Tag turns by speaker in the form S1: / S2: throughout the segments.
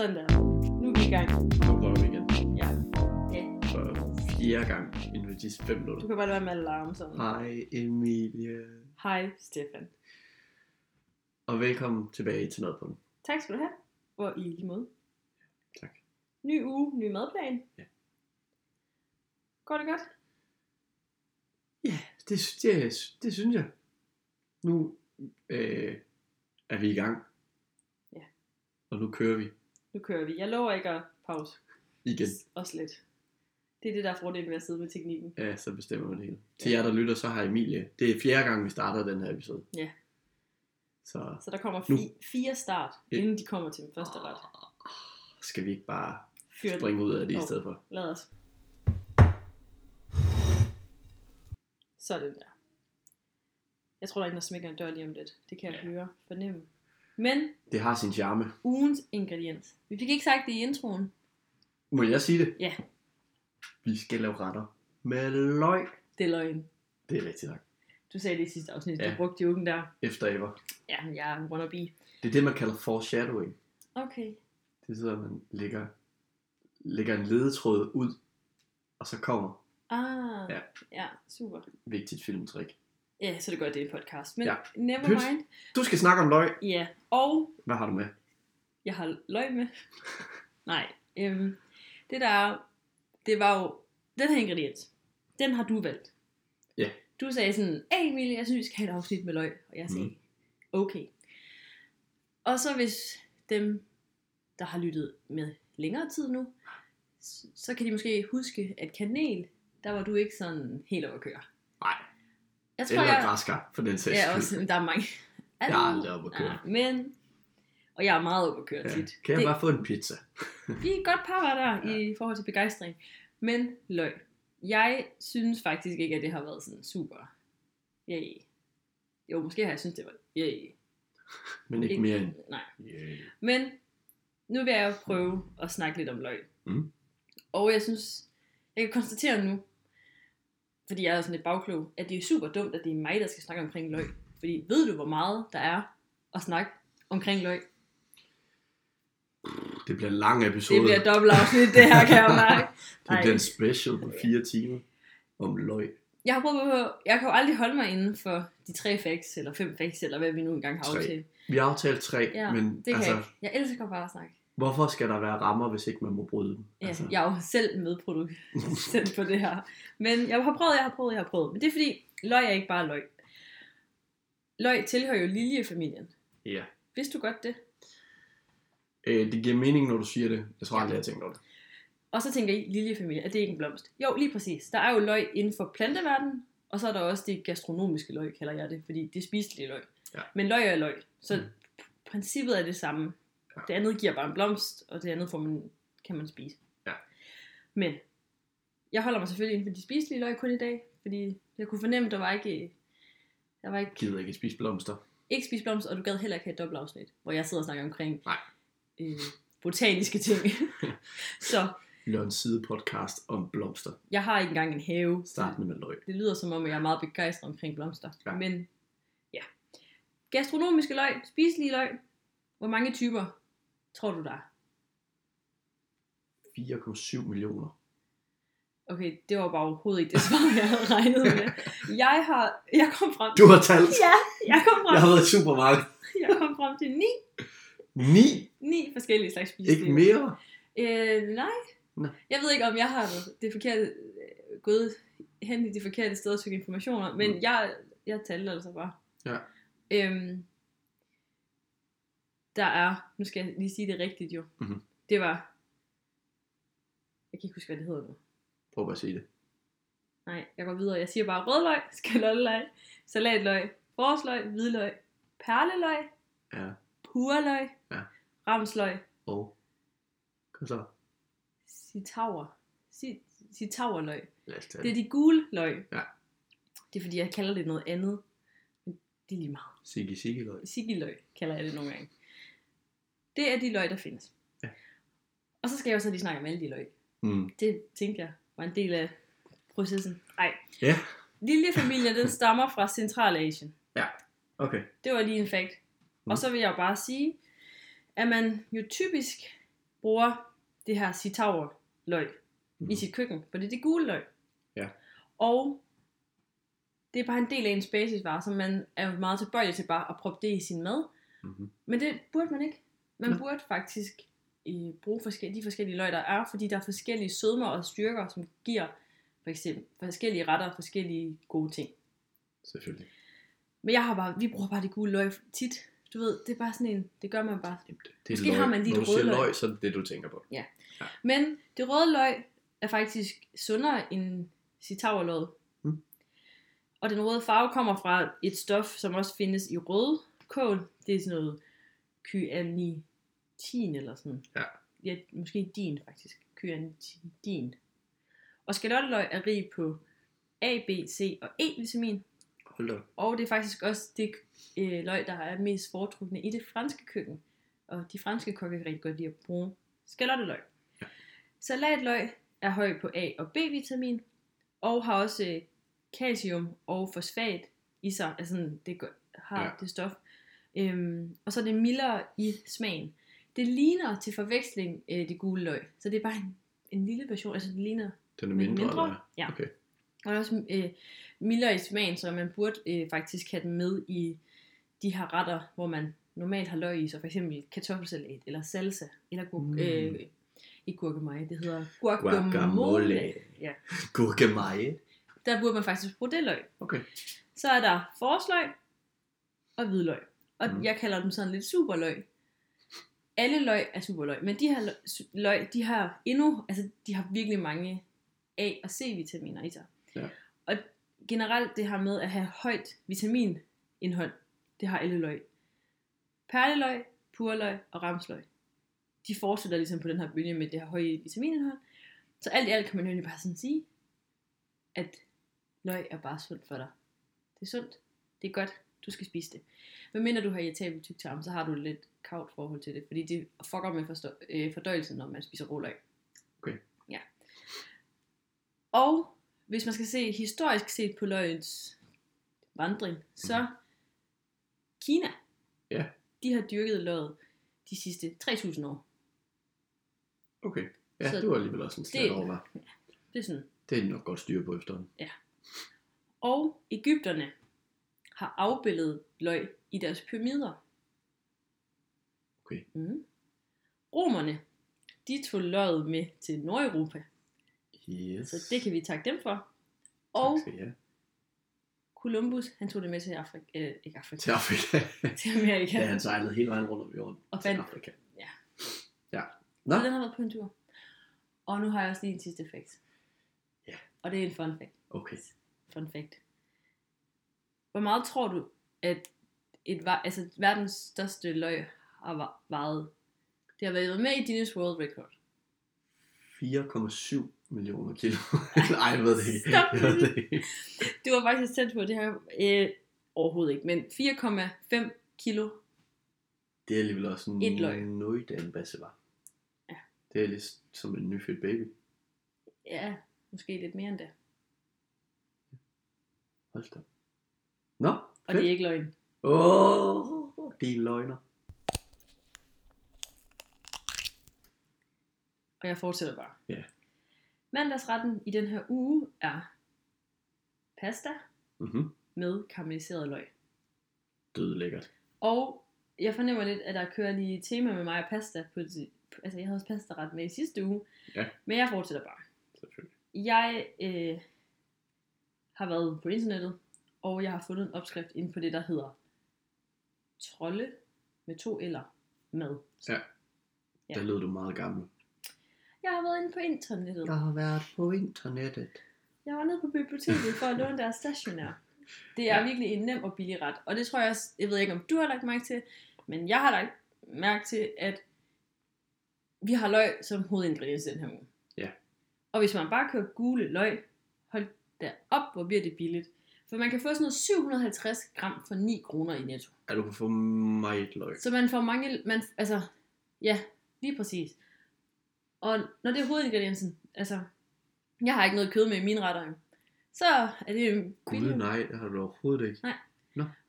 S1: Sådan der. Nu er vi i gang.
S2: Nu prøver vi igen.
S1: Ja. ja.
S2: For fjerde gang inden for de fem
S1: Du
S2: minutter.
S1: kan bare lade være med at larme sådan.
S2: Hej Emilie.
S1: Hej, Stefan.
S2: Og velkommen tilbage til noget på den.
S1: Tak skal du have. Og i lige måde.
S2: Tak.
S1: Ny uge, ny madplan.
S2: Ja.
S1: Går det godt?
S2: Ja, det, det, det synes jeg. Nu øh, er vi i gang.
S1: Ja.
S2: Og nu kører vi
S1: Nu kører vi. Jeg lover ikke at pause.
S2: igen.
S1: Også lidt. Det er det, der er fordelen ved at sidde med teknikken.
S2: Ja, så bestemmer man det hele. Til jer, der lytter, så har Emilie. Det er fjerde gang, vi starter den her episode.
S1: Ja.
S2: Så
S1: Så der kommer
S2: Nu.
S1: fi- fire start,
S2: Ja.
S1: inden de kommer til den første ret.
S2: skal vi ikke bare
S1: Fyr
S2: springe ud af det i
S1: Jo.
S2: stedet for.
S1: Lad os. Sådan der. Jeg tror, der er en, der smækker en dør lige om lidt. Det kan jeg
S2: Ja.
S1: høre, fornemme. Men
S2: Det har sin charme.
S1: ugens ingrediens. Vi fik ikke sagt det i introen.
S2: Må jeg sige det?
S1: Ja.
S2: Vi skal lave retter med løg.
S1: Det er løgn.
S2: Det er rigtigt nok.
S1: Du sagde det i sidste afsnit.
S2: Ja.
S1: Du brugte joken der.
S2: Efter ever.
S1: Ja, jeg er en wannabe.
S2: Det er det, man kalder foreshadowing.
S1: Okay.
S2: Det er sådan, at man lægger, lægger en ledetråd ud, og så kommer
S1: Ah,
S2: Ja.
S1: ja, ja super.
S2: vigtigt filmtrik.
S1: Ja, så det gør det er en podcast. Men
S2: Ja.
S1: never
S2: Pyt.
S1: mind.
S2: Du skal snakke om løg.
S1: Ja, og
S2: Hvad har du med?
S1: jeg har løg med. Nej, øhm, det der, det var jo, den her ingrediens, den har du valgt.
S2: Ja.
S1: Du sagde sådan, hey Emilie, jeg synes, vi skal have et afsnit med løg. Og jeg sagde,
S2: Mhm.
S1: mm. okay. Og så hvis dem, der har lyttet med længere tid nu, så kan de måske huske, at kanel, der var du ikke sådan helt over at køre.
S2: Nej.
S1: Jeg tror,
S2: Eller
S1: jeg,
S2: græskar, for den sags
S1: Ja, også, der er mange.
S2: Jeg er aldrig oppe at køre.
S1: Nej, men, og jeg er meget oppe at køre
S2: Ja.
S1: tit.
S2: Kan jeg
S1: det,
S2: bare få en pizza?
S1: Vi er godt par var der i forhold til begejstring. Men løg. Jeg synes faktisk ikke, at det har været sådan super. Yay. Jo, måske har jeg synes det var yay.
S2: Men ikke mere end...
S1: Nej.
S2: Yeah.
S1: Men nu vil jeg jo prøve at snakke lidt om løg.
S2: Mm.
S1: Og jeg synes, jeg kan konstatere nu, fordi jeg er sådan lidt bagklog, at det er super dumt, at det er mig, der skal snakke omkring løg. Fordi ved du, hvor meget der er at snakke omkring løg?
S2: Det bliver en lang episode.
S1: Det bliver dobbelt afsnit, det her kan jeg mærke.
S2: det bliver en special på fire timer om løg.
S1: Jeg har prøvet på, jeg kan jo aldrig holde mig inden for de tre facts, eller fem facts, eller hvad vi nu engang har aftalt.
S2: Vi har aftalt tre,
S1: Ja,
S2: men
S1: det kan
S2: altså,
S1: jeg ikke. Jeg elsker bare at snakke.
S2: Hvorfor skal der være rammer, hvis ikke man må bryde dem?
S1: Ja,
S2: altså,
S1: Jeg er jo selv medproducent på det her. Men jeg har prøvet, jeg har prøvet, jeg har prøvet. Men det er fordi, løg er ikke bare løg. Løg tilhører jo liljefamilien.
S2: ja.
S1: Vidste du godt det?
S2: Øh, det giver mening, når du siger det. Jeg tror
S1: Ja.
S2: aldrig, jeg har tænkt over det.
S1: Og så tænker I, liljefamilie, er det ikke en blomst? Jo, lige præcis. Der er jo løg inden for planteverdenen, og så er der også det gastronomiske løg, kalder jeg det, fordi det er spiselige løg.
S2: Ja.
S1: Men løg er løg, så
S2: Mm.
S1: princippet er det samme. Det andet giver bare en blomst, og det andet får man, kan man spise.
S2: Ja.
S1: Men jeg holder mig selvfølgelig inden for de spiselige løg kun i dag, fordi jeg kunne fornemme, at der var ikke, der var ikke,
S2: Gider ikke spise blomster.
S1: ikke spise blomst, og du gad heller ikke have et dobbeltafsnit, hvor jeg sidder og snakker omkring
S2: Nej.
S1: øh, botaniske ting. så
S2: en side podcast om blomster.
S1: jeg har ikke engang en have.
S2: Startende med løg.
S1: Det lyder som om, at jeg er meget begejstret omkring blomster.
S2: Ja.
S1: Men ja. Gastronomiske løg, spiselige løg. Hvor mange typer tror du der er?
S2: 4,7 millioner.
S1: Okay, det var bare overhovedet ikke det svar, jeg havde regnet med. Jeg har, jeg kom frem
S2: Du har talt.
S1: Ja, jeg kom frem,
S2: Jeg har været i supermarkedet.
S1: jeg kom frem til ni,
S2: 9.
S1: ni forskellige slags spiselige
S2: Ikke mere.
S1: Øh, nej.
S2: Nå.
S1: Jeg ved ikke, om jeg har det forkerte, gået hen i de forkerte steder og søgt informationer, men
S2: mm.
S1: jeg, jeg talte altså bare.
S2: Ja.
S1: Øhm, der er, nu skal jeg lige sige det rigtigt jo.
S2: Mhm.
S1: Det var, jeg kan ikke huske, hvad det hedder nu.
S2: Prøv bare at sige det.
S1: Nej, jeg går videre. Jeg siger bare rødløg, skalotløg, salatløg, forårsløg, hvidløg, perleløg,
S2: Ja.
S1: purløg,
S2: Ja.
S1: ramsløg,
S2: Og. Kom så. Lad os tage
S1: Det er
S2: det.
S1: de gule løg.
S2: Ja.
S1: Det er fordi, jeg kalder det noget andet. Men det er lige meget.
S2: Sigge Sigge løg.
S1: Sigiløg kalder jeg det nogle gange. Det er de løg, der findes.
S2: Ja.
S1: Og så skal jeg også lige snakke om alle de løg.
S2: Mm.
S1: Det tænkte jeg var en del af processen. Nej.
S2: Ja.
S1: Liljefamilien, den stammer fra Centralasien.
S2: Okay.
S1: Det var lige en fact.
S2: Mm.
S1: Og så vil jeg jo bare sige, at man jo typisk bruger det her sitauer løg
S2: Mhm.
S1: i sit køkken, for det er det gule løg.
S2: Ja.
S1: Og det er bare en del af ens basisvare, så man er jo meget tilbøjelig til bare at proppe det i sin mad.
S2: Mhm.
S1: Men det burde man ikke. Man burde faktisk øh, bruge forskellige, de forskellige løg, der er, fordi der er forskellige sødmer og styrker, som giver for eksempel forskellige retter, forskellige gode ting.
S2: Selvfølgelig.
S1: Men jeg har bare, vi bruger bare det gule løg tit. Du ved, det er bare sådan en, det gør man bare.
S2: Det er
S1: Måske har man lige
S2: Når
S1: det røde løg.
S2: løg, så er det det, du tænker på.
S1: Men det røde løg er faktisk sundere end citauerløget.
S2: Mm.
S1: Og den røde farve kommer fra et stof, som også findes i røde kål. Det er sådan noget kyanitin eller sådan.
S2: Ja.
S1: Ja, måske din faktisk. Kyanitin. Og skalotteløg er rig på A, B, C og E-vitamin.
S2: Hold da.
S1: Og det er faktisk også det øh, løg, der er mest foretrukne i det franske køkken. Og de franske kokke kan rigtig godt lide at bruge skalotteløg.
S2: Ja.
S1: Salatløg er høj på A- og B-vitamin, og har også øh, calcium og fosfat i sig. Altså det gør, har
S2: ja.
S1: det stof. Øhm, og så er det mildere i smagen. Det ligner til forveksling øh, det gule løg. Så det er bare en, en lille version. Altså det ligner
S2: Den er mindre,
S1: mindre.
S2: eller?
S1: Ja.
S2: Okay.
S1: og også øh, mildere i smagen, så man burde øh, faktisk have den med i de her retter, hvor man normalt har løg i, så for eksempel kartoffelsalat, eller salsa, eller gur-
S2: Mm.
S1: øh, ikke gurkemeje, det hedder guacamole.
S2: Guacamole.
S1: Ja.
S2: Gurkemeje.
S1: Der burde man faktisk bruge det løg.
S2: Okay.
S1: Så er der forsløg og hvidløg. Og
S2: mm.
S1: jeg kalder dem sådan lidt superløg. Alle løg er superløg, men de her løg- de har endnu, altså de har virkelig mange A- og C-vitaminer i sig.
S2: Ja.
S1: Og generelt det her med at have højt vitaminindhold, det har alle løg. Perleløg, purløg og ramsløg. De fortsætter ligesom på den her bølge med det her høje vitaminindhold. Så alt i alt kan man jo bare sådan sige, at løg er bare sundt for dig. Det er sundt. Det er godt. Du skal spise det. Men mindre du har irritabel tyktarm, så har du et lidt kavt forhold til det, fordi det fucker med forstå- øh, fordøjelsen, når man spiser råløg.
S2: Okay.
S1: Ja. Og hvis man skal se historisk set på løgens vandring, så Kina,
S2: Ja.
S1: de har dyrket løget de sidste 3.000 år.
S2: Okay. Ja,
S1: Så
S2: det var alligevel også en slat
S1: det-
S2: over, hva'?
S1: Det er sådan.
S2: Det er nok godt styre på efterhånden.
S1: Og Ægypterne har afbildet løg i deres pyramider.
S2: Okay.
S1: Mm. Romerne, de tog løget med til Nordeuropa,
S2: Yes.
S1: så det kan vi takke dem for. Og
S2: Tak skal have.
S1: Columbus, han tog det med til Afrika, øh, ikke Afrika,
S2: Til Afrika.
S1: til Amerika.
S2: ja, han sejlede hele vejen rundt om jorden.
S1: Og
S2: Til
S1: fandt-
S2: Afrika.
S1: Ja.
S2: Ja. Nå.
S1: Så den har været på en tur. Og nu har jeg også lige en sidste fact.
S2: Ja.
S1: Og det er en fun fact.
S2: Okay.
S1: Fun fact. Hvor meget tror du, at et, altså, verdens største løg har vejet? Det har været med i Guinness World Record.
S2: 4,7 millioner kilo. Nej, jeg ved det ikke.
S1: Stop.
S2: Jeg ved det ikke.
S1: Det var faktisk tæt på det her. Øh, overhovedet ikke, men 4,5 kilo.
S2: Det er alligevel også en
S1: Et løg.
S2: noget af en basse var.
S1: Ja.
S2: Det er lidt som en nyfødt baby.
S1: Ja, måske lidt mere end det.
S2: Hold da. Nå,
S1: Og det er ikke løgn.
S2: Åh, oh, din løgner.
S1: Og jeg fortsætter bare.
S2: Ja.
S1: Mandagsretten i den her uge er pasta
S2: Mhm.
S1: med karamelliseret løg.
S2: Død lækkert.
S1: Og jeg fornemmer lidt, at der kører lige tema med mig og pasta. På, altså, jeg havde også pastaret med i sidste uge.
S2: Ja.
S1: Men jeg fortsætter bare.
S2: Selvfølgelig.
S1: Jeg øh, har været på internettet, og jeg har fundet en opskrift inde på det, der hedder trolde med to eller mad.
S2: Ja.
S1: Ja.
S2: Der lød du meget gammel.
S1: Jeg har været inde på internettet.
S2: Jeg har været på internettet.
S1: Jeg var nede på biblioteket for at låne deres stationær. Det er
S2: Ja.
S1: virkelig en nem og billig ret. Og det tror jeg også, jeg ved ikke om du har lagt mærke til, men jeg har lagt mærke til, at vi har løg som hovedingrediens den her uge.
S2: Ja.
S1: Og hvis man bare køber gule løg, hold da op, hvor bliver det billigt. For man kan få sådan noget 750 gram for 9 kroner i netto.
S2: Ja, du kan få meget løg.
S1: Så man får mange, man, altså, ja, lige præcis. Og når det er hovedingrediensen, altså, jeg har ikke noget kød med i mine retter, så er det jo
S2: Gud, nej, det har du overhovedet ikke.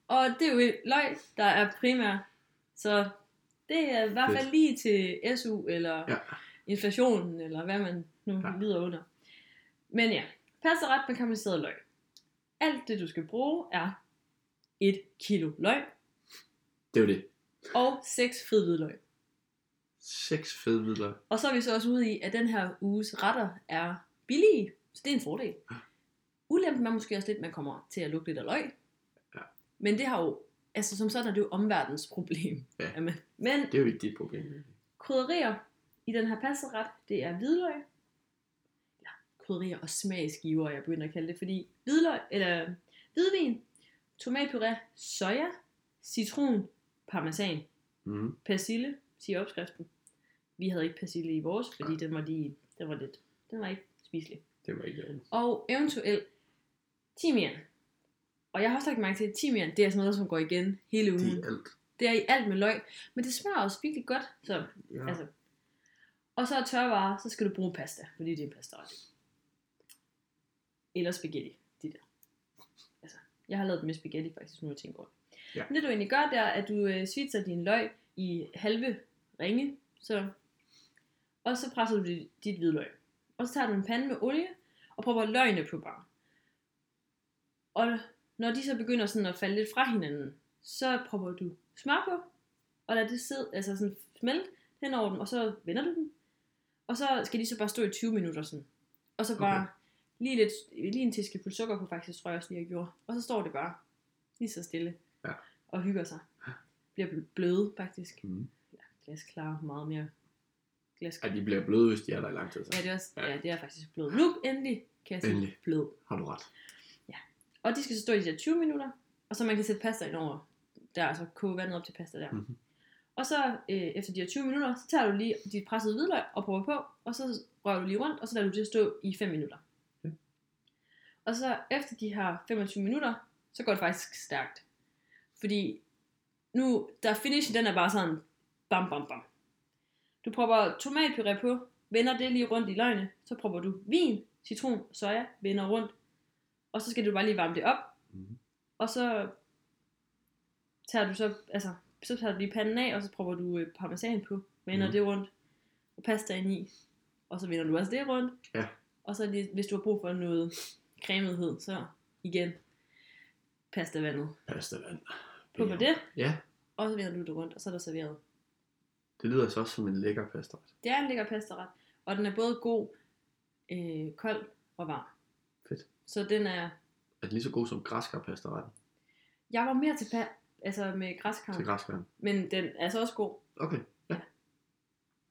S1: Og det er jo et løg, der er primær, så Det er i hvert fald lige til SU, eller
S2: Ja.
S1: inflationen, eller hvad man nu
S2: Ja.
S1: lider under. Men ja, pasteret med karamelliseret løg. Alt det, du skal bruge, er 1 kilo løg
S2: Det er jo det.
S1: og 6 fed hvidløg.
S2: Seks fede hvidløg.
S1: Og så er vi så også ude i, at den her uges retter er billige, så det er en fordel. Ulempen er måske også lidt, at man kommer til at lugte lidt af løg.
S2: Ja.
S1: Men det har jo, altså som sådan er det jo omverdens problem.
S2: Ja.
S1: Jamen, Men
S2: Det er jo ikke dit problem.
S1: krydderier i den her pastaret, det er hvidløg. Krydderier og smagsgiver, jeg begynder at kalde det, fordi hvidløg, eller hvidvin, tomatpuré, soja, citron, parmesan,
S2: Mm.
S1: persille, siger opskriften. Vi havde ikke persille i vores, fordi den var, lige, den var lidt, den var ikke spiselig.
S2: Det var ikke det.
S1: Og eventuelt timian. Og jeg har også lagt mærke til, at timian, det er sådan noget, som går igen hele ugen.
S2: Det er alt.
S1: Det er i alt med løg, men det smager også virkelig godt. Så,
S2: Ja.
S1: altså. Og så er tørvarer, så skal du bruge pasta, fordi det er en pastaret. Eller spaghetti, de der. Altså, jeg har lavet det med spaghetti faktisk, nu jeg tænker over det.
S2: Ja.
S1: Men det du egentlig gør, det er, at du øh, svitser din løg i halve ringe, så, og så presser du dit, dit hvidløg. Og så tager du en pande med olie, og prøver løgene på bare. Og når de så begynder sådan at falde lidt fra hinanden, så prøver du smør på, og lad det sidde, altså sådan smelte hen over dem, og så vender du dem. Og så skal de så bare stå i 20 minutter sådan. Og så bare
S2: Okay.
S1: Lige, lidt, lige en teskefuld sukker på faktisk, tror jeg også lige, jeg gjorde. Og så står det bare lige så stille
S2: Ja.
S1: og hygger sig. Bliver bl- bløde faktisk.
S2: Mm.
S1: Glasklar, meget mere glasklar.
S2: Ej, de bliver bløde, hvis de er der i lang tid. Så.
S1: Ja, det er, også,
S2: Ja.
S1: ja, det er faktisk blød. Nu endelig kan jeg sige blød.
S2: Har du ret.
S1: Og de skal så stå i de der 20 minutter, og så man kan sætte pasta ind over. Der altså koge vandet op til pasta der.
S2: Mhm.
S1: Og så øh, efter de her 20 minutter, så tager du lige dit pressede hvidløg og prøver på, og så rører du lige rundt, og så lader du det stå i 5 minutter. Og så efter de her 25 minutter, så går det faktisk stærkt. Fordi nu, der finishen, den er bare sådan, bam, bam, bam. Du prøver tomatpuré på, vender det lige rundt i løgene, så prøver du vin, citron, soja, vender rundt, og så skal du bare lige varme det op,
S2: Mhm.
S1: og så tager du så, altså, så tager du lige panden af, og så prøver du øh, parmesan på, vender
S2: Mhm.
S1: det rundt, og pastaen i, og så vender du også det rundt,
S2: Ja.
S1: og så lige, hvis du har brug for noget cremethed, så igen pastavandet
S2: Pasta vand.
S1: på på det,
S2: Ja,
S1: og så vender du det rundt, og så er der serveret.
S2: det lyder så også som en lækker pasta.
S1: Det er en lækker pastaret, og den er både god, øh, kold og varm.
S2: Fedt.
S1: Så den er,
S2: Er det lige så god som græskarpasta
S1: jeg var mere til pa- altså med græskar,
S2: til græskaren?
S1: men den er altså også god.
S2: Okay. Ja.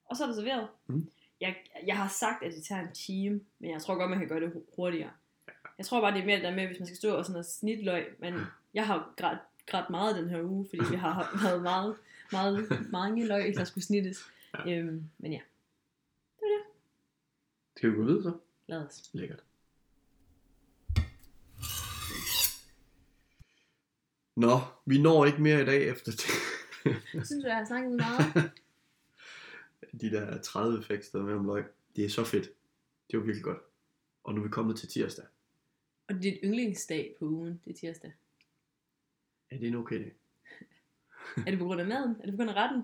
S1: Og så er det serveret.
S2: Mhm.
S1: Jeg, jeg har sagt, at det tager en time, men jeg tror godt, man kan gøre det hu- hurtigere. Jeg tror bare, det er mere det der med, hvis man skal stå og sådan og snitte løg, men jeg har grædt, grædt meget den her uge, fordi vi har været meget, meget, mange løg, der skulle snittes.
S2: Ja.
S1: Øhm, men ja,
S2: Skal vi gå videre så?
S1: lad os.
S2: Lækkert. Nå, vi når ikke mere i dag efter det.
S1: Jeg synes, jeg har snakket meget.
S2: De der 30 effekter der er med om løg. Det er så fedt. Det var virkelig godt. Og nu er vi kommet til tirsdag.
S1: Og det er dit yndlingsdag på ugen, det er tirsdag.
S2: Er det en okay dag?
S1: Er det på grund af maden? Er det på grund af retten?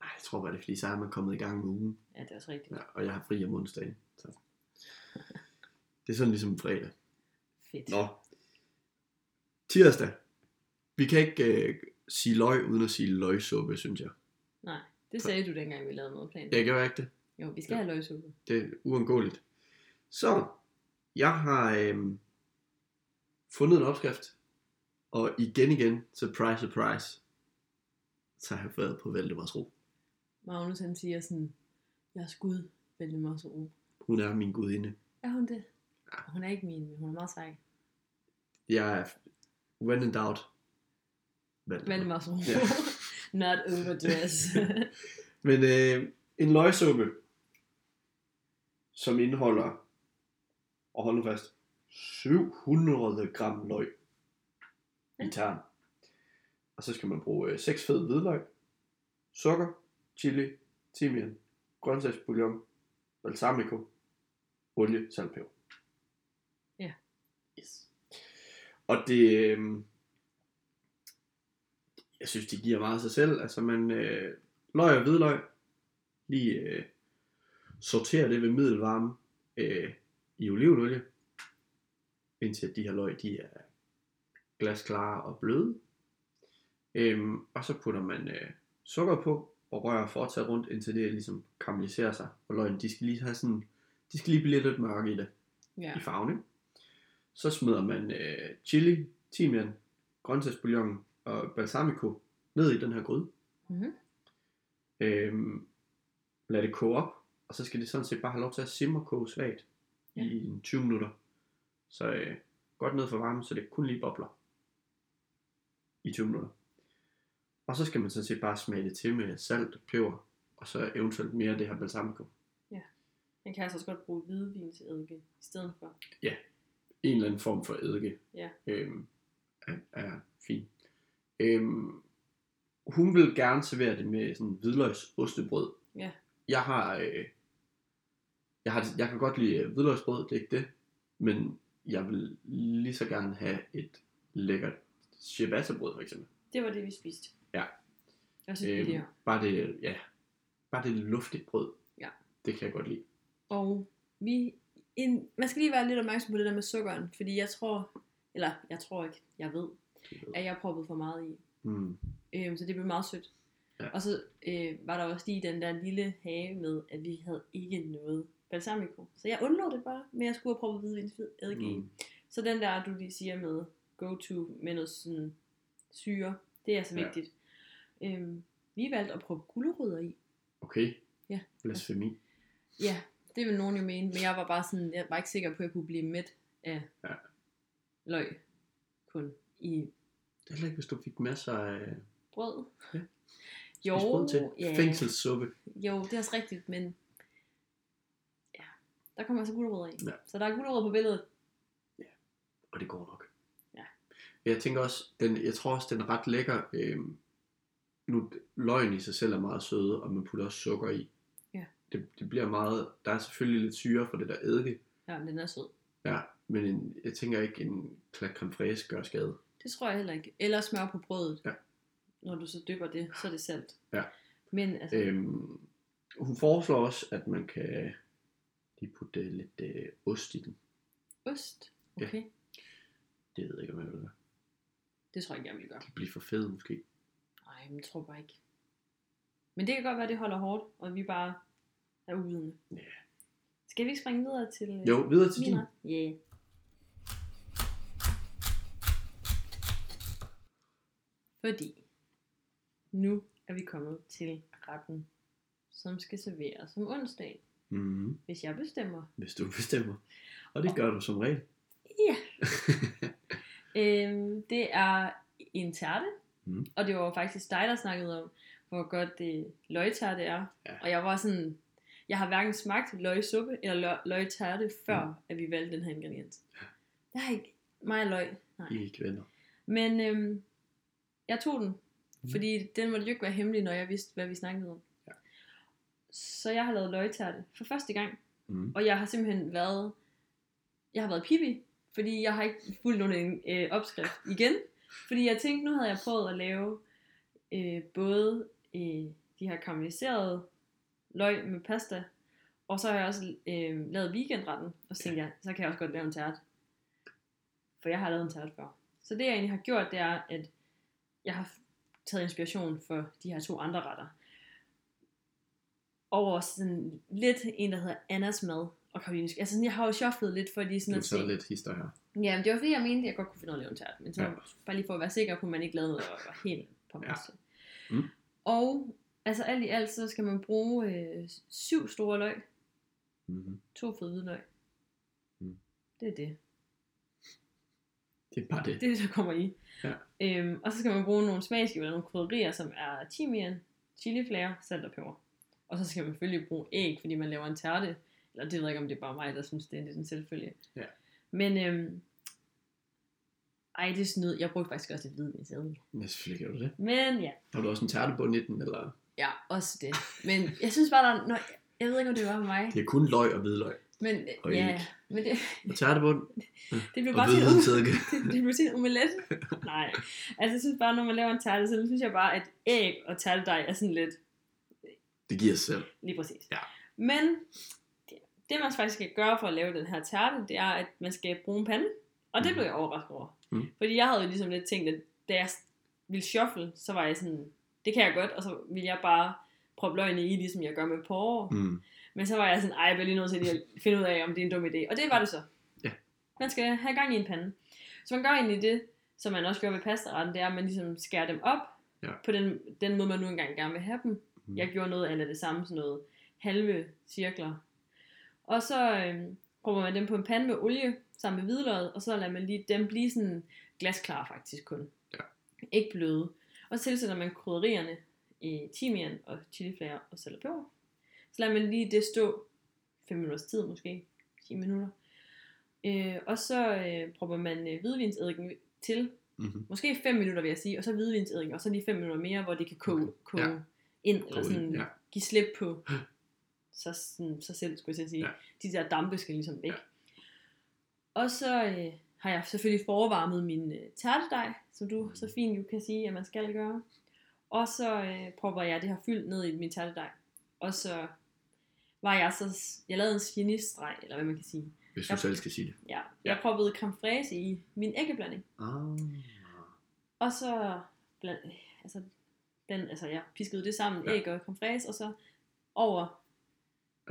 S2: Nej, jeg tror bare, det er fordi, så er man kommet i gang med ugen.
S1: Ja, det er også rigtigt.
S2: Ja, og jeg har fri om onsdagen. Så. Det er sådan ligesom fredag.
S1: Fedt.
S2: Nå. Tirsdag. Vi kan ikke øh, sige løg, uden at sige løgsuppe, synes jeg.
S1: Nej, det sagde du dengang, vi lavede madplanen.
S2: Jeg gør ikke det.
S1: Jo, vi skal have løgsuppe.
S2: Det er uundgåeligt. Så, jeg har øhm, fundet en opskrift, og igen igen, surprise, surprise, så har jeg været på Valdemars Ro.
S1: Magnus han siger sådan, jeg er skud, så ro.
S2: Hun er min gudinde.
S1: Er hun det? Hun er ikke min, men hun er meget sej.
S2: Jeg er, when in doubt, Valdemar.
S1: Så ro.
S2: Ja.
S1: Not overdress.
S2: Men øh, en løgsuppe, som indeholder, og hold nu fast, 700 gram løg i tern. Og så skal man bruge øh, 6 fed hvidløg, sukker, chili, timian, grøntsagsbouillon, balsamico, olie, salt, peber.
S1: Ja.
S2: Yes. Og det, øh, jeg synes, det giver meget sig selv. Altså, man øh, løg og hvidløg, lige øh, sorterer det ved middelvarme øh, i olivenolie, indtil de her løg, de er glasklare og bløde. Øhm, og så putter man øh, sukker på, og rører fortsat rundt, indtil det ligesom karamelliserer sig. Og løgene, de skal lige have sådan, de skal lige blive lidt mørke i det,
S1: Ja.
S2: i farven, ikke? Så smider man øh, chili, timian, grøntsagsbouillon og balsamico ned i den her gryde.
S1: Mm-hmm.
S2: Øhm, lad det koge op, og så skal det sådan set bare have lov til at simre og koge svagt
S1: Ja.
S2: ja. i en 20 minutter. Så øh, godt ned for varmen, så det kun lige bobler i 20 minutter. Og så skal man sådan set bare smage det til med salt peber, og så eventuelt mere af det her balsamico.
S1: Man kan altså også godt bruge hvidvin til eddike i stedet for.
S2: En eller anden form for eddike
S1: Ja.
S2: øhm, er, er fin. Øhm, hun vil gerne servere det med sådan hvidløgs ostebrød.
S1: Ja.
S2: Jeg har, øh, jeg har, jeg kan godt lide øh, hvidløgsbrød, det er ikke det, men jeg vil lige så gerne have et lækkert ciabattabrød for eksempel.
S1: Det var det, vi spiste.
S2: Ja.
S1: Også
S2: Øhm,
S1: billigere.
S2: bare det, ja, bare det luftigt brød.
S1: Ja.
S2: Det kan jeg godt lide.
S1: Og vi, en, man skal lige være lidt opmærksom på det der med sukkeren, fordi jeg tror, eller jeg tror ikke, jeg ved. at jeg proppede for meget i.
S2: Mm.
S1: Øhm, så det blev meget sødt.
S2: Ja.
S1: Og så øh, var der også lige den der lille have med, at vi havde ikke noget balsamico. Så jeg undlod det bare, men jeg skulle have proppet hvidvinseddike i.
S2: Mm.
S1: Så den der, du lige siger med go-to med noget sådan syre, det er
S2: Ja.
S1: vigtigt. Øhm, vi valgte at proppe gulerødder i.
S2: Okay.
S1: Ja.
S2: Blasfemi.
S1: Ja, det vil nogen jo mene, men jeg var bare sådan, jeg var ikke sikker på, at jeg kunne blive mæt af
S2: Ja.
S1: løg kun i
S2: Det er heller ikke, hvis du fik masser af
S1: brød.
S2: Ja.
S1: Jo,
S2: brød til.
S1: ja,
S2: Fængselssuppe.
S1: jo, det er også rigtigt, men ja, der kommer altså gulerødder i.
S2: Ja.
S1: Så der er gulerødder på billedet.
S2: Og det går nok.
S1: Ja.
S2: Jeg tænker også, den, jeg tror også, den er ret lækker. Øhm, nu, løgn i sig selv er meget søde, og man putter også sukker i.
S1: Ja.
S2: Det, det bliver meget, der er selvfølgelig lidt syre for det der eddike.
S1: Ja, men den er sød.
S2: Ja, men en, jeg tænker ikke, en klat creme fraise gør skade.
S1: Det tror jeg heller ikke. Eller smør på brødet.
S2: Ja.
S1: Når du så dypper det, så er det salt.
S2: Ja.
S1: Men altså,
S2: Øhm, hun foreslår også, at man kan lige putte lidt øh, ost i den.
S1: ost.
S2: ja.
S1: Okay.
S2: Det ved jeg ikke, om jeg vil gøre.
S1: Det tror jeg ikke, jeg vil gøre.
S2: Det bliver for fed måske.
S1: Nej, men jeg tror bare ikke. Men det kan godt være, at det holder hårdt, og vi bare er uvidende.
S2: Ja.
S1: Skal vi ikke springe videre til øh,
S2: Jo, videre til din.
S1: Ja. Yeah. Fordi nu er vi kommet til retten, som skal serveres om onsdag,
S2: Mm,
S1: hvis jeg bestemmer.
S2: hvis du bestemmer. Og det gør du som regel.
S1: Ja. øhm, det er en tærte,
S2: Mm.
S1: og det var faktisk dig, der snakkede om, hvor godt det løgtærte er.
S2: Ja.
S1: Og jeg var sådan, jeg har hverken smagt løgsuppe eller løg, løgtærte, før
S2: Mm.
S1: at vi valgte den her ingrediens. Jeg har ikke meget løg, nej.
S2: I ikke venner.
S1: Men øhm, jeg tog den,
S2: Mm.
S1: fordi den måtte jo ikke være hemmelig, når jeg vidste, hvad vi snakkede om. Så jeg har lavet løgtærte for første gang,
S2: Mm.
S1: og jeg har simpelthen været, jeg har været pipi, fordi jeg har ikke fulgt nogen øh, opskrift igen. Fordi jeg tænkte, nu havde jeg prøvet at lave øh, både øh, de her karamelliserede løg med pasta, og så har jeg også øh, lavet weekendretten, og så tænkte jeg, så kan jeg også godt lave en tært. For jeg har lavet en tært før. Så det jeg egentlig har gjort, det er, at jeg har taget inspiration for de her to andre retter. Over sådan lidt en, der hedder Annas Mad og Karolines. Altså sådan, jeg har jo shufflet lidt, fordi sådan
S2: Du
S1: at se.
S2: lidt hister her.
S1: Ja, men det var fordi, jeg mente, at jeg godt kunne finde af at lave en tært. Men så
S2: Ja.
S1: bare lige for at være sikker på, at man ikke lavede noget, der var helt på
S2: Ja. Mm.
S1: Og altså alt i alt, så skal man bruge øh, syv store løg,
S2: Mm-hmm.
S1: to fede hvidløg.
S2: Mm.
S1: Det er det.
S2: Det er bare det.
S1: Det er det, der kommer i.
S2: Ja.
S1: Øhm, og så skal man bruge nogle smagsgiver, nogle krydderier, som er timian, chiliflager, salt og peber. Og så skal man selvfølgelig bruge æg, fordi man laver en tærte. Eller det ved jeg ikke, om det er bare mig, der synes, det er lidt en selvfølge.
S2: Ja.
S1: Men, øhm, ej, det er snyd. Jeg brugte faktisk også lidt hvidvinsedel.
S2: Ja, selvfølgelig gør du det.
S1: Men ja,
S2: Har du også en tærtebund i den, eller?
S1: ja, også det. Men jeg synes bare, der, når, jeg ved ikke, om det var mig.
S2: Det er kun løg og hvidløg.
S1: Men
S2: Og
S1: ja,
S2: æg.
S1: men det,
S2: Og tærtebund.
S1: det bliver bare til en det, det bliver til en omelet. Nej, altså jeg synes bare, når man laver en tærte, så synes jeg bare, at æg og tærtedej er sådan lidt
S2: Det giver sig selv.
S1: lige præcis.
S2: Ja.
S1: Men det, man faktisk skal gøre for at lave den her tærte, det er, at man skal bruge en pande. Og det
S2: Mhm.
S1: blev jeg overrasket over.
S2: Mhm.
S1: Fordi jeg havde jo ligesom lidt tænkt, at da jeg ville shuffle, så var jeg sådan, det kan jeg godt, og så ville jeg bare proppe løgene i, ligesom jeg gør med porre.
S2: Mm.
S1: Men så var jeg sådan, ej, jeg bliver lige nødt til at finde ud af, om det er en dum idé. Og det var det så.
S2: Ja.
S1: Man skal have gang i en pande. Så man gør egentlig det, som man også gør ved pastaretten, det er, at man ligesom skærer dem op,
S2: Ja.
S1: på den, den måde, man nu engang gerne vil have dem.
S2: Mm.
S1: Jeg gjorde noget af det samme, sådan noget halve cirkler. Og så øhm, prøver man dem på en pande med olie, sammen med hvidløget, og så lader man lige dem blive sådan glasklar faktisk kun.
S2: Ja.
S1: Ikke bløde. Og så tilsætter man krydderierne i timian og chiliflager og salt og peber. Så lader man lige det stå 5 minutters tid måske, 10 minutter. Øh, og så øh, prøver man øh, hvidvinseddiken til,
S2: Mm-hmm.
S1: måske 5 minutter vil jeg sige, og så hvidvinseddiken, og så lige 5 minutter mere, hvor det kan koge, koge
S2: Ja.
S1: Ind, eller sådan
S2: ja.
S1: give slip på så, sådan, sig selv, skulle jeg sige.
S2: Ja.
S1: De der dampe skal ligesom væk.
S2: Ja.
S1: Og så øh, har jeg selvfølgelig forvarmet min øh, tærtedej, som du så fint jo kan sige, at man skal gøre. Og så øh, propper jeg det her fyld ned i min tærtedej. Og så var jeg så, jeg lavede en genistreg, eller hvad man kan sige.
S2: Hvis du selv skal sige det.
S1: Ja, jeg proppede creme fraise i min æggeblanding.
S2: Ah.
S1: Og så, bland, altså, den, altså jeg piskede det sammen,
S2: Ja.
S1: æg og fraise, og så over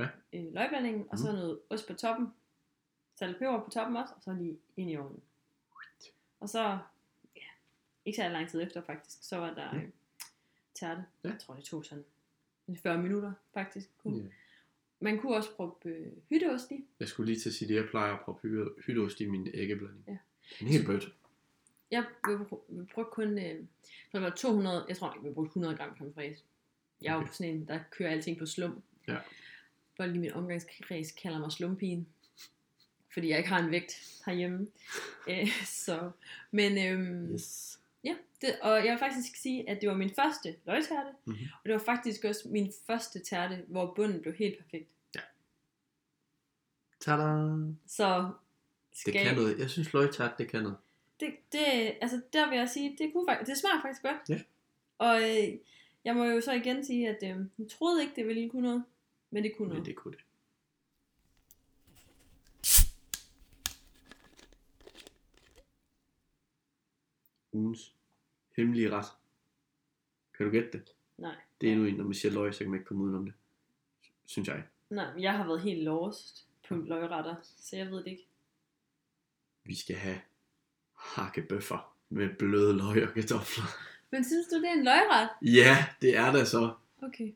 S2: Ja.
S1: øh, løgblandingen, og så
S2: Mhm.
S1: noget ost på toppen, salt og peber på toppen også, og så lige ind i ovnen. Og så, ja, ikke så lang tid efter faktisk, så var der øh, tærte.
S2: Ja.
S1: Jeg tror det tog sådan 40 minutter faktisk. Kun.
S2: Ja.
S1: Man kunne også proppe øh, hytteost i.
S2: Jeg skulle lige til at sige det. Jeg plejer at proppe hytte- hytteost i min æggeblanding.
S1: Ja.
S2: En helt bødt.
S1: Jeg vil bru- vil bruge kun, øh, det var 200, jeg tror ikke, vi brugte 100 gram creme fraise. Jeg er jo
S2: Okay.
S1: sådan en, der kører alting på slum.
S2: Ja.
S1: Folk i min omgangskreds kalder mig slumpigen. Fordi jeg ikke har en vægt herhjemme. øh, så, men øhm,
S2: Yes.
S1: ja, det, og jeg vil faktisk sige, at det var min første løgtærte.
S2: Mhm.
S1: Og det var faktisk også min første tærte, hvor bunden blev helt perfekt.
S2: Tada!
S1: Så
S2: Det
S1: skal
S2: kan noget. Jeg synes løgtart, det kan noget.
S1: Det, det, altså der vil jeg sige, det, kunne faktisk, det smager faktisk godt.
S2: Ja.
S1: Og øh, jeg må jo så igen sige, at øh, jeg troede ikke, det ville kunne noget, men det kunne
S2: Men
S1: noget.
S2: det kunne det. Ugens hemmelige ret. Kan du gætte det?
S1: Nej.
S2: Det er endnu en, når man siger løg, så kan man ikke komme udenom det. Synes jeg.
S1: Nej, jeg har været helt lost på løgretter, så jeg ved det ikke.
S2: Vi skal have hakkebøffer med bløde løg og kartofler.
S1: Men synes du, det er en løgret?
S2: Ja, det er det så.
S1: Okay.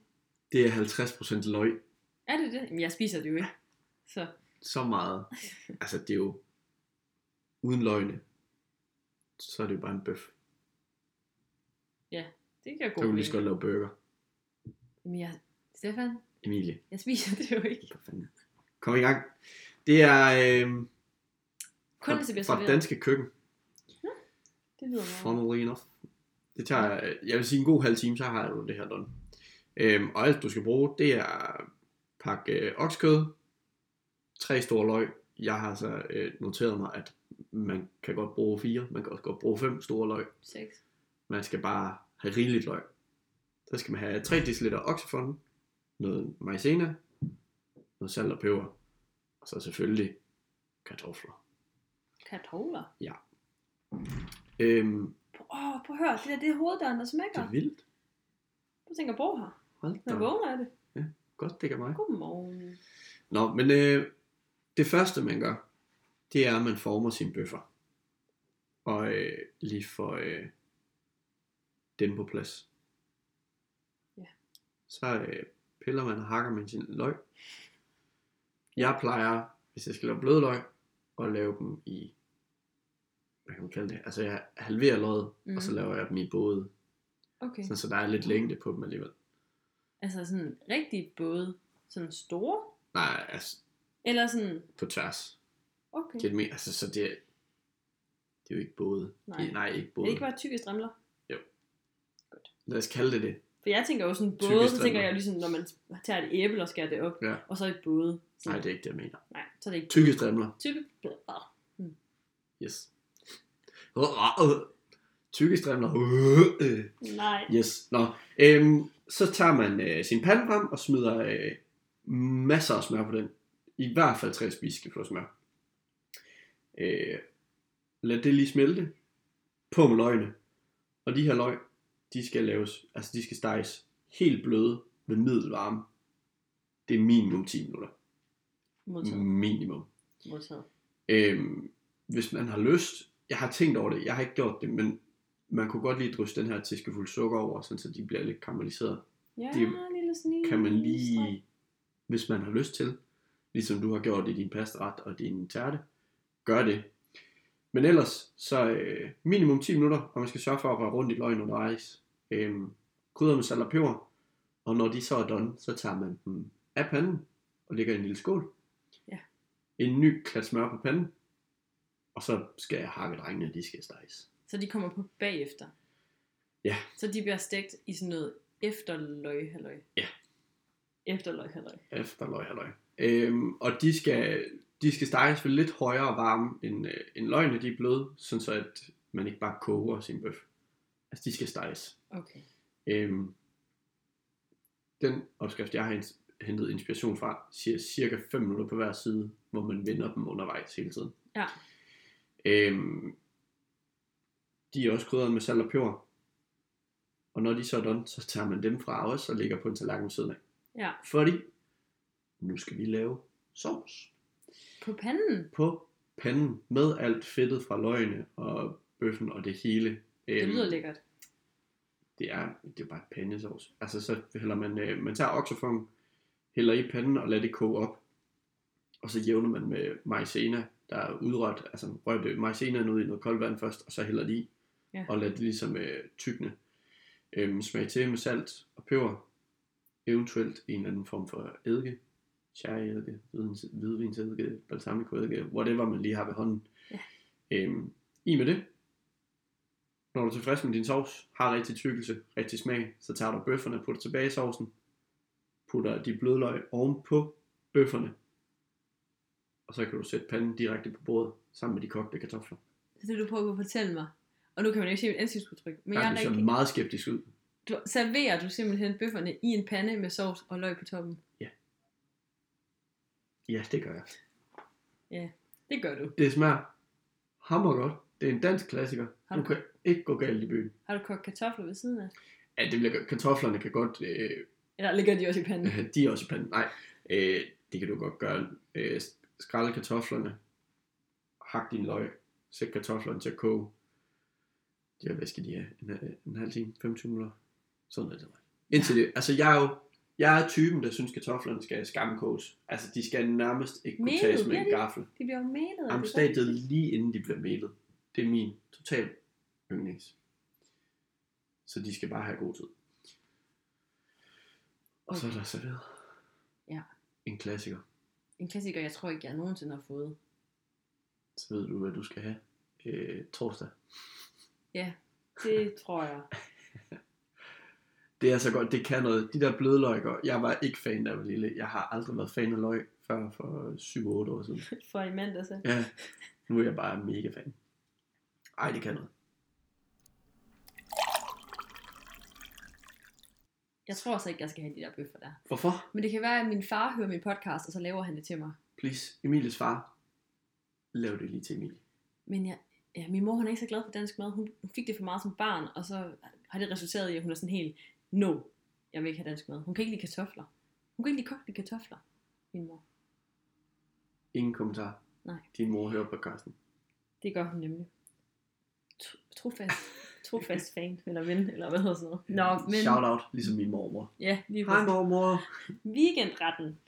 S2: Det er 50% løg.
S1: Er det det? Jamen, jeg spiser det jo ikke. Så
S2: Så meget. Altså, det er jo uden løgne. Så er det jo bare en bøf.
S1: det kan jeg
S2: Så
S1: gå
S2: kan du lige så godt lave burger.
S1: Jamen, jeg, Stefan,
S2: Emilie,
S1: jeg spiser det jo ikke.
S2: for fanden. Kom i gang. Det er øh,
S1: Kun hvis det bliver
S2: fra, fra
S1: serveret.
S2: danske køkken.
S1: Det lyder.
S2: Funnily enough. Det tager, jeg vil sige en god halv time, så har du det her done. Øhm, og alt du skal bruge, det er pakke øh, oksekød, tre store løg. Jeg har så øh, noteret mig, at man kan godt bruge fire, man kan også godt bruge fem store løg.
S1: 6.
S2: Man skal bare have rigeligt løg. Så skal man have 3 dl oksefond, noget maizena, noget salt og peber, og så selvfølgelig kartofler.
S1: Kartofler.
S2: Øhm,
S1: Åh, oh, prøv at høre, det der det er hoveddøren, der
S2: det
S1: smækker.
S2: er vildt.
S1: Du tænker, bor her.
S2: Hold da.
S1: Jeg
S2: op.
S1: vågner af det.
S2: Godt, det kan mig.
S1: Godmorgen.
S2: Nå, men øh, det første man gør, det er, at man former sine bøffer. Og øh, lige får øh, dem på plads.
S1: Ja.
S2: Så øh, piller man og hakker man sin løg. Jeg plejer, hvis jeg skal lave bløde løg, at lave dem i, hvad kan man kalde det? Altså jeg halverer løget, mm. og så
S1: Mhm.
S2: laver jeg dem i både,
S1: Okay.
S2: sådan, så der er lidt længde på dem alligevel.
S1: Altså sådan rigtig både sådan store,
S2: Nej, altså
S1: eller sådan,
S2: på tværs.
S1: okay.
S2: Det er mere, altså så det er, det er jo ikke både.
S1: Nej.
S2: Det, nej, ikke
S1: Er
S2: både.
S1: det ikke bare tykke strimler?
S2: Lad os kalde det det.
S1: For jeg tænker jo sådan både, så tænker jeg ligesom, når man tager et æble og skærer det op,
S2: Ja.
S1: og så et både.
S2: Nej, det er ikke det, jeg mener.
S1: Nej, så er det ikke
S2: Tykke strimler.
S1: tykke.
S2: Yes. Tykke strimler.
S1: Nej.
S2: Yes. Nå. Øhm, så tager man øh, sin pande frem og smider øh, masser af smør på den. I hvert fald 3 spiseskefulde smør. Øh, lad det lige smelte. På med løgene. Og de her løg, de skal laves, altså de skal steges helt bløde ved middelvarme. Det er minimum 10 minutter.
S1: Modtaget.
S2: Minimum.
S1: Modtaget.
S2: Øhm, hvis man har lyst, jeg har tænkt over det, jeg har ikke gjort det, men man kunne godt lige drysse den her teskefuld sukker over, sådan, så de bliver lidt karamelliseret.
S1: Ja,
S2: Det
S1: lille snil.
S2: Kan man lige, hvis man har lyst til, ligesom du har gjort i din pastaret og din tærte, gør det. Men ellers, så øh, minimum 10 minutter, og man skal sørge for at røre rundt i løgn undervejs. Øhm, krydder med salt og peber, og når de så er done, så tager man dem af panden og lægger i en lille skål.
S1: Ja.
S2: En ny klat smør på panden, og så skal jeg hakke drengene, de skal steges.
S1: Så de kommer på bagefter.
S2: Ja.
S1: Så de bliver stegt i sådan noget efterløg, halløj.
S2: Ja.
S1: Efterløg, halløj.
S2: Efterløg, halløj. Øhm, og de skal, de skal steges ved lidt højere varme end, øh, end løgene, de er bløde, sådan så at man ikke bare koger sin bøf. Altså de skal steges.
S1: Okay.
S2: Øhm, den opskrift, jeg har hentet inspiration fra, siger cirka 5 minutter på hver side, hvor man vender dem undervejs hele tiden.
S1: Ja.
S2: Øhm, de er også krydret med salt og peber. Og når de så er done, så tager man dem fra også og lægger på en tallerken ved siden af.
S1: Ja.
S2: Fordi, nu skal vi lave sovs
S1: På panden.
S2: på panden med alt fedtet fra løgene og bøffen og det hele.
S1: Det
S2: Øhm,
S1: lyder lækkert.
S2: det er, det er bare pandesovs. Altså så hælder man, øh, man tager oksefong, hælder i panden og lader det koge op. Og så jævner man med maizena, der er udrørt, altså rørt maizenaen ud i noget koldt vand først, og så hælder det i.
S1: Ja.
S2: Og lader det ligesom øh, tykne. Øhm, smag til med salt og peber. Eventuelt en eller anden form for eddike. Sherry-eddike, hvidvins- hvidvinseddike, balsamico-eddike, whatever man lige har ved hånden.
S1: Ja.
S2: Øhm, I med det, når du er tilfreds med din sovs, har rigtig tykkelse, rigtig smag, så tager du bøfferne, putter tilbage i sovsen, putter de bløde løg ovenpå bøfferne, og så kan du sætte panden direkte på bordet, sammen med de kogte kartofler.
S1: Det er det, du prøver at fortælle mig. Og nu kan man jo ikke se mit ansigtsudtryk. Men
S2: Ja,
S1: jeg
S2: det
S1: er
S2: ser
S1: rigtig...
S2: meget skeptisk ud.
S1: Du, serverer du simpelthen bøfferne i en pande med sovs og løg på toppen?
S2: Ja, det gør jeg.
S1: Det gør du.
S2: Det smager hammer godt. Det er en dansk klassiker.
S1: Har
S2: Du
S1: du-
S2: kan ikke gå galt i byen.
S1: Har du kogt kartofler ved siden af?
S2: Ja, det bliver, kartoflerne kan godt øh,
S1: Eller ligger de også i panden?
S2: De er også i panden. Nej, øh, det kan du godt gøre. Øh, skrælle kartoflerne. Hak din løg. Sæt kartoflerne til at koge. De har, hvad skal de have? En, øh, en halv time? 25 minutter? Sådan er det. Indtil det. Altså, jeg er jo jeg er typen, der synes, kartoflerne skal skamkoges. Altså, de skal nærmest ikke kunne
S1: Melet,
S2: tages med en gaffel.
S1: De bliver er
S2: Jamen,
S1: det
S2: stadiet lige inden de bliver melet. Det er min total yndlings. Så de skal bare have god tid. Og så er
S1: Okay.
S2: der serveret.
S1: Ja.
S2: En klassiker.
S1: En klassiker, jeg tror ikke, jeg nogensinde har fået.
S2: Så ved du, hvad du skal have øh, torsdag.
S1: Ja, det tror jeg.
S2: Det er så godt, det kan noget. De der bløde jeg var ikke fan, var lille. Jeg har aldrig været fan af løg før for 7-8 år siden.
S1: For i mandag så.
S2: Ja, nu er jeg bare mega fan. Ej, det kan noget.
S1: Jeg tror også ikke, jeg skal have de der bøffer der.
S2: Hvorfor?
S1: Men det kan være, at min far hører min podcast, og så laver han det til mig.
S2: Please, Emilies far. Lav det lige til Emilie.
S1: Men jeg, ja, min mor hun er ikke så glad for dansk mad. Hun, hun fik det for meget som barn, og så har det resulteret i, at hun er sådan helt, no, jeg vil ikke have dansk mad. Hun kan ikke lide kartofler. Hun kan ikke lide kogte kartofler, min mor.
S2: Ingen kommentar.
S1: Nej.
S2: Din mor hører podcasten.
S1: Det gør hun nemlig. Tro- Trofast, trofast fan, eller ven, eller hvad hedder sådan noget. Nå, men
S2: Shout out, ligesom min mormor.
S1: ja, lige
S2: Hej mormor.
S1: Weekendretten.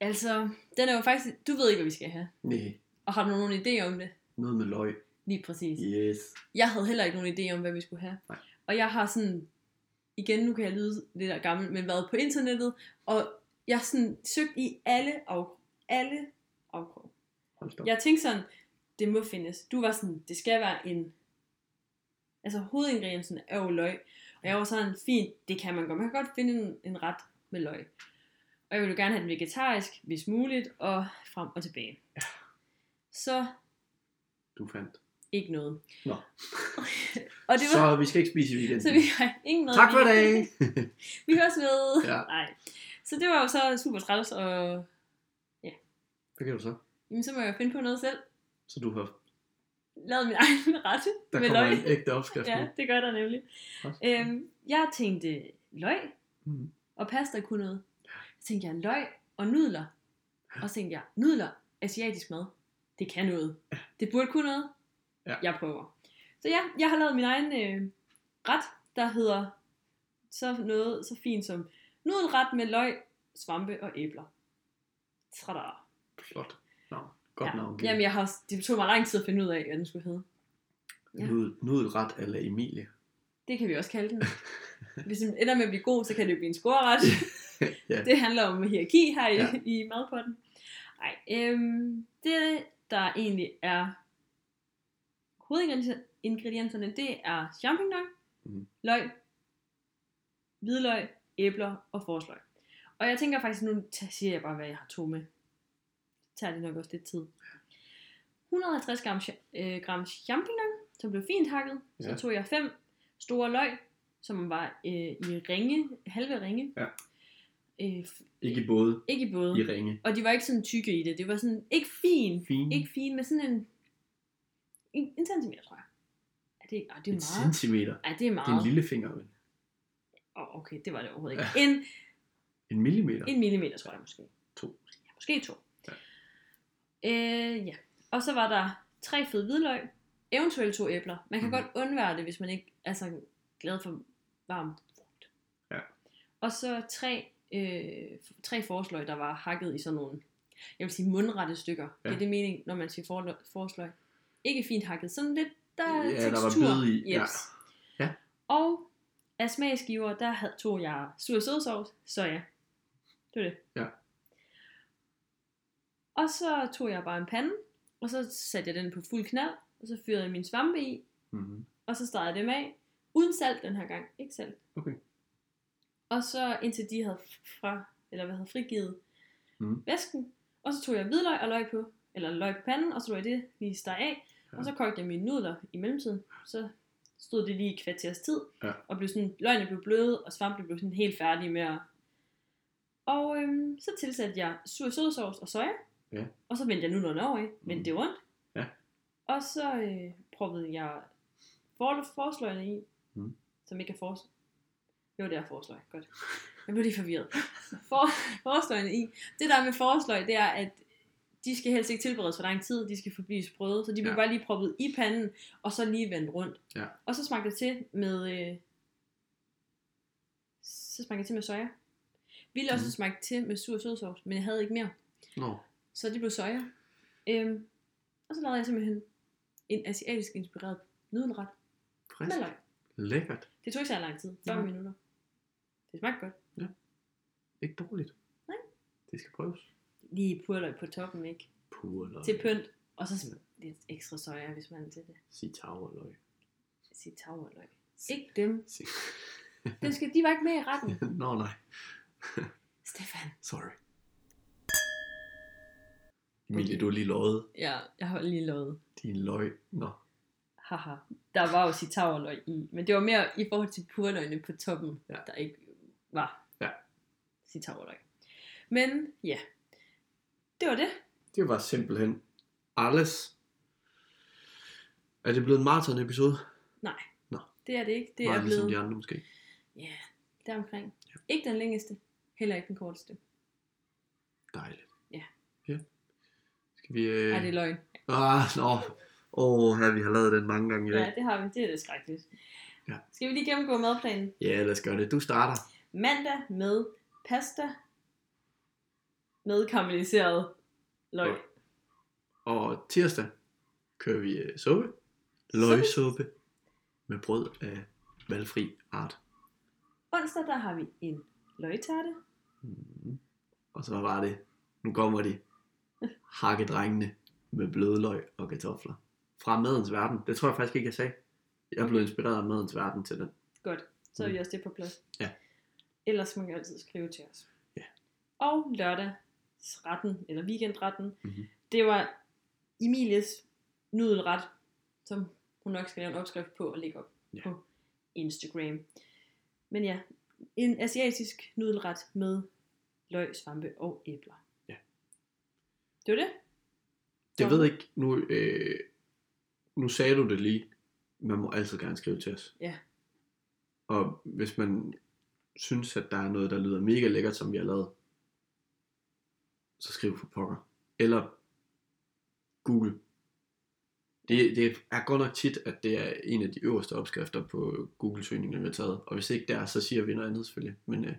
S1: Altså, den er jo faktisk, du ved ikke, hvad vi skal have.
S2: Nej,
S1: Og har du nogen idé om det?
S2: noget med løg.
S1: Lige præcis.
S2: Yes.
S1: Jeg havde heller ikke nogen idé om, hvad vi skulle have.
S2: Nej.
S1: Og jeg har sådan, igen, nu kan jeg lyde lidt der gammel, men været på internettet, og jeg har sådan søgt i alle af, alle afkrog. Jeg tænkte sådan, det må findes. Du var sådan, det skal være en, altså hovedingrediensen er jo løg. Og jeg var sådan, fint, det kan man godt. Man kan godt finde en, en ret med løg. Og jeg ville jo gerne have den vegetarisk, hvis muligt, og frem og tilbage.
S2: Ja.
S1: Så
S2: Du fandt.
S1: ikke noget.
S2: Nå.
S1: og det var,
S2: Så vi skal ikke spise i weekenden.
S1: så vi har ingen noget.
S2: Tak for i dag.
S1: Vi høres ved.
S2: Ja.
S1: Nej. Så det var jo så super træls, og
S2: Hvad kan du så?
S1: jamen, så må jeg finde på noget selv.
S2: Så du har...
S1: Lavet min egen ret
S2: Der
S1: med løg.
S2: en ægte opskrift
S1: Ja, det gør der nemlig. Øhm, jeg tænkte løg
S2: Mhm.
S1: og pasta kunne noget. Så tænkte jeg løg og nudler. Og så tænkte jeg, nudler, asiatisk mad, det kan noget. Det burde kunne noget.
S2: Ja.
S1: Jeg prøver. Så ja, jeg har lavet min egen øh, ret, der hedder så noget så fint som nudelret med løg, svampe og æbler. Tada.
S2: Flot. Navn. Godt
S1: ja.
S2: navn.
S1: Jamen, jeg har, det tog mig lang tid at finde ud af, hvad den skulle hedde. ja.
S2: Nudel, nudelret eller Emilie.
S1: Det kan vi også kalde den. Hvis den ender med at blive god, så kan det jo blive en scoreret.
S2: ja.
S1: Det handler om hierarki her i,
S2: Ja.
S1: i madpotten. Nej, øhm, det der egentlig er hovedingredienserne, det er champignon, mm. løg, hvidløg, æbler og forsløg. Og jeg tænker faktisk, nu siger jeg bare, hvad jeg har to med. Tager det nok også lidt tid. 150 gram, øh, gram champignon, som blev fint hakket. Så
S2: Ja.
S1: tog jeg fem store løg, som var øh, i ringe, halve ringe.
S2: Ja.
S1: Øh,
S2: Ikke i både.
S1: ikke i både.
S2: I ringe.
S1: Og de var ikke sådan tykke i det. Det var sådan, ikke fin.
S2: Fin.
S1: Ikke fin, men sådan en, en, en centimeter, tror jeg. Er det, ah, det er
S2: Et
S1: meget.
S2: centimeter.
S1: Ej, det er
S2: Det er
S1: meget.
S2: en lille finger, vel?
S1: Åh, okay, det var det overhovedet ikke. En,
S2: En millimeter.
S1: en millimeter, tror jeg måske.
S2: To.
S1: Ja, måske to.
S2: Ja.
S1: Øh, ja. Og så var der tre fede hvidløg. Eventuelt to æbler. Man kan
S2: Mhm.
S1: godt undvære det, hvis man ikke er så glad for varm frugt.
S2: Ja.
S1: Og så tre, øh, tre forsløg, der var hakket i sådan nogle, jeg vil sige mundrette stykker.
S2: Ja.
S1: Det er det mening, når man siger forløg, forsløg. Ikke fint hakket, sådan lidt, der er
S2: Ja, der var
S1: tekstur.
S2: i, ja.
S1: Yes.
S2: Ja.
S1: Og af smagsgiver, der havde, tog jeg sur sødsovs, soja. Det var det.
S2: Ja.
S1: Og så tog jeg bare en pande, og så satte jeg den på fuld knald, og så fyrede jeg min svampe i,
S2: Mm-hmm.
S1: og så stegede jeg dem af, uden salt den her gang, ikke salt.
S2: Okay.
S1: Og så indtil de havde fra, eller hvad havde frigivet
S2: Mhm.
S1: væsken, og så tog jeg hvidløg og løg på, eller løg på panden, og så tog jeg det lige steg af,
S2: Ja.
S1: og så kogte jeg mine nudler i mellemtiden, så stod det lige i kvarters tid,
S2: Ja.
S1: og blev sådan, løgene blev bløde, og svampe blev sådan helt færdige med at... Og øhm, så tilsatte jeg sur sødsovs og soja,
S2: Ja.
S1: og så vendte jeg nudlerne over i, vendte
S2: Mhm.
S1: det rundt,
S2: Ja.
S1: og så øh, proppede jeg for, forsløgene i,
S2: Mhm.
S1: som ikke er forsløg. Jo, det er forsløg, godt. Jeg blev lige forvirret. For, forsløgene i. Det der med forsløg, det er, at de skal helst ikke tilberedes for lang tid, de skal forblive sprøde, så de bliver
S2: Ja.
S1: bare lige proppet i panden, og så lige vendt rundt.
S2: Ja.
S1: Og så smagte det til med, øh, så smagte det til med soja. Ville også
S2: Mhm.
S1: smage til med sur sødsovs, men jeg havde ikke mere.
S2: Nå.
S1: Så det blev soja. Øhm, og så lavede jeg simpelthen en asiatisk inspireret nudelret
S2: Frisk.
S1: med løg.
S2: Lækkert.
S1: Det tog ikke så lang tid, 40
S2: Nej.
S1: minutter. Det smagte godt.
S2: Ikke dårligt.
S1: Nej.
S2: Det skal prøves.
S1: Lige purløg på toppen, ikke?
S2: Purløg.
S1: Til pynt. Og så lidt ekstra soja, hvis man er til det.
S2: Citaurløg.
S1: Citaurløg. Ikke dem.
S2: Si-
S1: Den skal, de var ikke med i retten.
S2: Nå nej.
S1: Stefan.
S2: Sorry. Emilie, du har lige løjet.
S1: Ja, jeg har lige lovet.
S2: Din løg. Nå.
S1: Haha. Der var jo citaurløg i. Men det var mere i forhold til purløgene på toppen,
S2: Ja.
S1: der ikke var
S2: Ja.
S1: citaurløg. Men ja. Det var det.
S2: Det var simpelthen alles. Er det blevet en maraton episode?
S1: Det er det ikke. Det
S2: Meget
S1: er
S2: ligesom
S1: blevet...
S2: de andre måske.
S1: Ja, deromkring. Ikke den længeste. Heller ikke den korteste.
S2: Dejligt.
S1: Ja.
S2: Ja. Skal vi... Øh...
S1: Nej, det er løgn.
S2: Ah, nå. Åh, oh, her, vi har lavet den mange gange i dag.
S1: Ja, det har vi. Det er det skrækkeligt.
S2: Ja.
S1: Skal vi lige gennemgå madplanen?
S2: Ja, lad os gøre det. Du starter.
S1: Mandag med pasta med karamelliseret løg.
S2: Og tirsdag kører vi øh, suppe. Løgsuppe. Med brød af valgfri art.
S1: Onsdag der har vi en løgtærte.
S2: Mm. Og så var det, nu kommer de, hakkedrengene med bløde løg og kartofler. Fra madens verden. Det tror jeg faktisk ikke, jeg sagde. Jeg blev inspireret af madens verden til den.
S1: Godt. Så er vi
S2: Mm.
S1: også det på plads.
S2: Ja.
S1: Ellers må jo altid skrive til os.
S2: Ja.
S1: Og lørdagsretten, eller weekendretten,
S2: Mhm.
S1: det var Emilies nudelret, som hun nok skal lave en opskrift på og lægge op
S2: Ja.
S1: på Instagram. Men ja, en asiatisk nudelret med løg, svampe og æbler.
S2: Ja.
S1: Det var det.
S2: Jeg ved ikke, nu, øh, nu sagde du det lige, man må altid gerne skrive til os.
S1: Ja.
S2: Og hvis man synes, at der er noget, der lyder mega lækkert, som vi har lavet, så skriv for pokker. Eller Google. Det, det er godt nok tit, at det er en af de øverste opskrifter på Google-søgninger, vi har taget. Og hvis ikke der, så siger vi noget andet selvfølgelig. Men øh,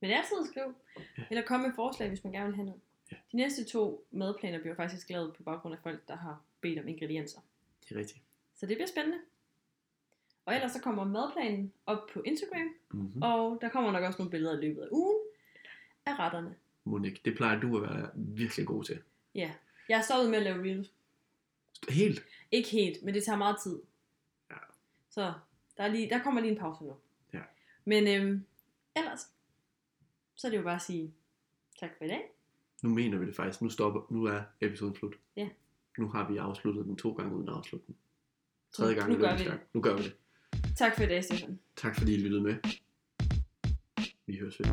S1: Men det er altid at skrive.
S2: Ja.
S1: Eller komme med forslag, hvis man gerne vil have noget. De næste to madplaner bliver faktisk lavet på baggrund af folk, der har bedt om ingredienser.
S2: det er rigtigt.
S1: Så det bliver spændende. Og ellers så kommer madplanen op på Instagram,
S2: Mm-hmm.
S1: og der kommer nok også nogle billeder i løbet af ugen af retterne.
S2: Monique, det plejer du at være virkelig god til.
S1: Ja, jeg er stoppet med at lave reels.
S2: Helt.
S1: Ikke helt, men det tager meget tid.
S2: Ja.
S1: Så der, er lige, der kommer lige en pause nu.
S2: Ja.
S1: Men øhm, ellers, så er det jo bare at sige tak for i dag.
S2: Nu mener vi det faktisk. Nu stopper, nu er episoden slut.
S1: Ja.
S2: Nu har vi afsluttet den to gange uden at afslutte den. Tredje
S1: Nu-
S2: gang
S1: nu
S2: er
S1: gør vi
S2: gang. Nu gør vi det.
S1: Tak for i dag, Stefan.
S2: Tak fordi I lyttede med. Vi høres ved.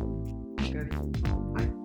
S1: Det gør vi.
S2: Hej.